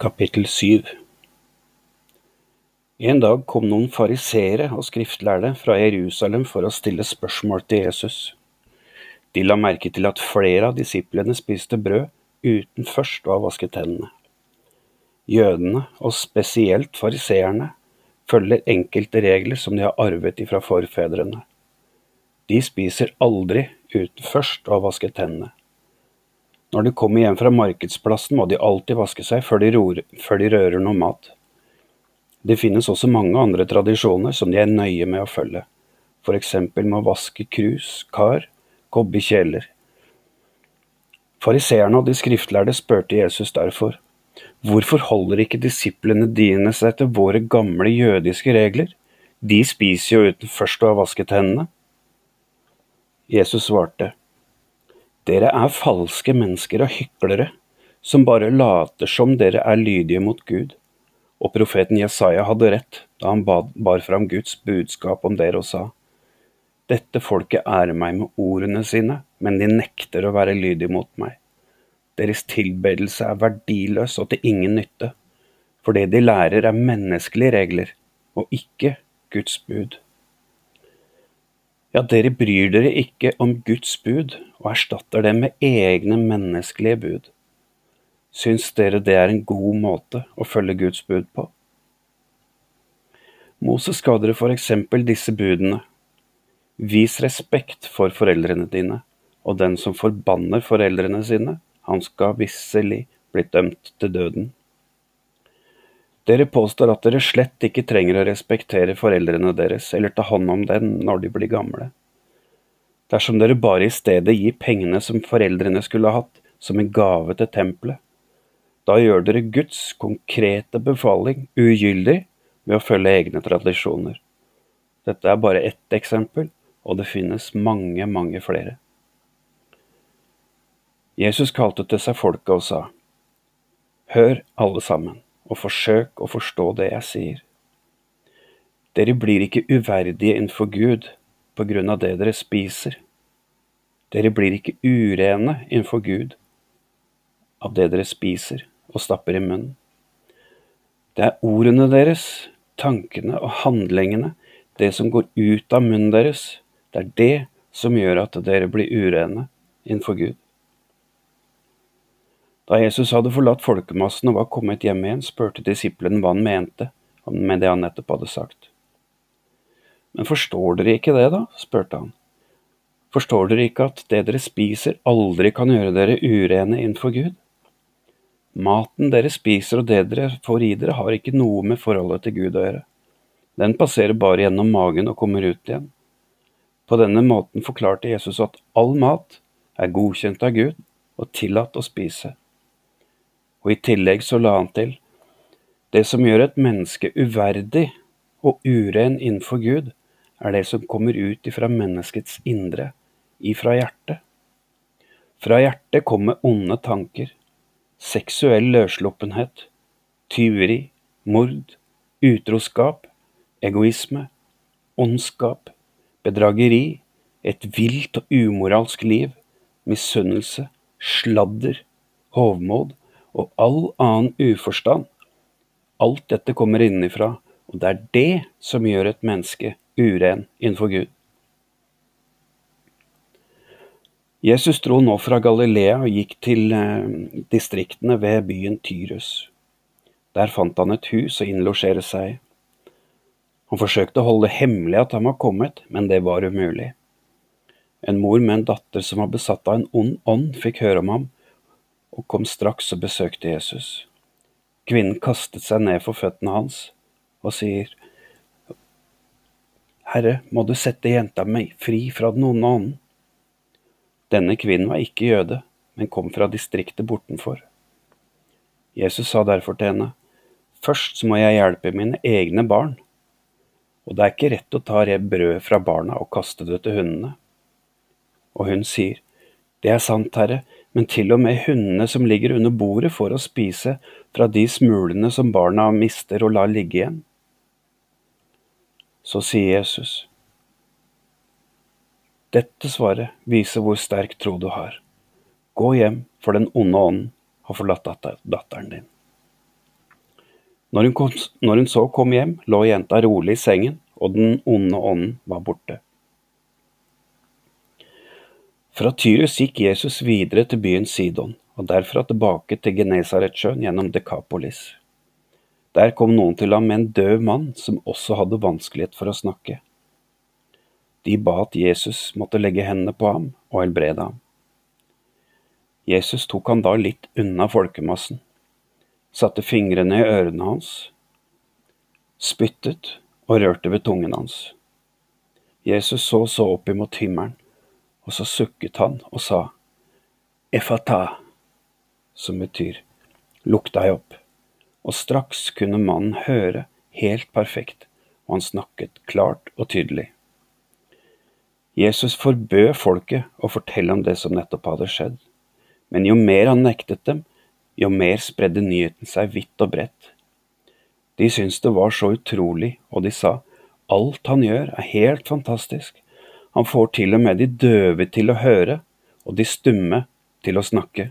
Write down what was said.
Kapittel 7 En dag kom noen fariseere og skriftlærde fra Jerusalem for å stille spørsmål til Jesus. De la merke til at flere av disiplene spiste brød uten først å ha vasket hendene. Jødene, og spesielt fariseerne, følger enkelte regler som de har arvet ifra forfedrene. De spiser aldri uten først å ha vasket hendene. Når de kommer hjem fra markedsplassen, må de alltid vaske seg før de, ror, før de rører noe mat. Det finnes også mange andre tradisjoner som de er nøye med å følge, for eksempel med å vaske krus, kar, kobbe kjeler. Fariseerne og de skriftlærde spurte Jesus derfor, hvorfor holder ikke disiplene dine seg til våre gamle jødiske regler? De spiser jo uten først å ha vasket hendene. Jesus svarte, dere er falske mennesker og hyklere, som bare later som dere er lydige mot Gud. Og profeten Jesaja hadde rett da han bar fram Guds budskap om dere og sa, Dette folket ærer meg med ordene sine, men de nekter å være lydige mot meg. Deres tilbedelse er verdiløs og til ingen nytte, for det de lærer er menneskelige regler, og ikke Guds bud. Ja, dere bryr dere ikke om Guds bud og erstatter dem med egne menneskelige bud. Syns dere det er en god måte å følge Guds bud på? Moses ga dere for eksempel disse budene. Vis respekt for foreldrene dine, og den som forbanner foreldrene sine, han skal visselig bli dømt til døden. Dere påstår at dere slett ikke trenger å respektere foreldrene deres eller ta hånd om dem når de blir gamle. Dersom dere bare i stedet gir pengene som foreldrene skulle ha hatt, som en gave til tempelet, da gjør dere Guds konkrete befaling ugyldig ved å følge egne tradisjoner. Dette er bare ett eksempel, og det finnes mange, mange flere. Jesus kalte til seg folket og sa, Hør, alle sammen og forsøk å forstå det jeg sier. Dere blir ikke uverdige innenfor Gud på grunn av det dere spiser. Dere blir ikke urene innenfor Gud av det dere spiser og stapper i munnen. Det er ordene deres, tankene og handlingene, det som går ut av munnen deres, det er det som gjør at dere blir urene innenfor Gud. Da Jesus hadde forlatt folkemassen og var kommet hjem igjen, spurte disiplene hva han mente med det han nettopp hadde sagt. Men forstår dere ikke det, da? spurte han. Forstår dere ikke at det dere spiser, aldri kan gjøre dere urene innenfor Gud? Maten dere spiser og det dere får i dere, har ikke noe med forholdet til Gud å gjøre. Den passerer bare gjennom magen og kommer ut igjen. På denne måten forklarte Jesus at all mat er godkjent av Gud og tillatt å spise og i tillegg så la han til det som gjør et menneske uverdig og uren innenfor Gud, er det som kommer ut ifra menneskets indre, ifra hjertet. Fra hjertet kommer onde tanker, seksuell løssluppenhet, tyveri, mord, utroskap, egoisme, ondskap, bedrageri, et vilt og umoralsk liv, misunnelse, sladder, hovmod, og all annen uforstand. Alt dette kommer innenfra, og det er det som gjør et menneske uren innenfor Gud. Jesus dro nå fra Galilea og gikk til eh, distriktene ved byen Tyrus. Der fant han et hus å innlosjere seg Han forsøkte å holde hemmelig at han var kommet, men det var umulig. En mor med en datter som var besatt av en ond ånd, fikk høre om ham og kom straks og besøkte Jesus. Kvinnen kastet seg ned for føttene hans og sier, Herre, må du sette jenta mi fri fra den onde ånden? Denne kvinnen var ikke jøde, men kom fra distriktet bortenfor. Jesus sa derfor til henne, Først må jeg hjelpe mine egne barn, og det er ikke rett å ta brød fra barna og kaste det til hundene. Og hun sier, Det er sant, Herre, men til og med hundene som ligger under bordet får å spise fra de smulene som barna mister og lar ligge igjen. Så sier Jesus, dette svaret viser hvor sterk tro du har. Gå hjem, for den onde ånden har forlatt datteren din. Når hun, kom, når hun så kom hjem, lå jenta rolig i sengen, og den onde ånden var borte. Fra Tyrus gikk Jesus videre til byen Sidon, og derfra tilbake til Genesaretsjøen gjennom Dekapolis. Der kom noen til ham med en død mann som også hadde vanskelighet for å snakke. De ba at Jesus måtte legge hendene på ham og helbrede ham. Jesus tok han da litt unna folkemassen, satte fingrene i ørene hans, spyttet og rørte ved tungen hans. Jesus så så opp imot himmelen, og så sukket han og sa, Efata, som betyr lukk deg opp, og straks kunne mannen høre helt perfekt, og han snakket klart og tydelig. Jesus forbød folket å fortelle om det som nettopp hadde skjedd. Men jo mer han nektet dem, jo mer spredde nyheten seg vidt og bredt. De syntes det var så utrolig, og de sa alt han gjør er helt fantastisk, han får til og med de døve til å høre, og de stumme til å snakke.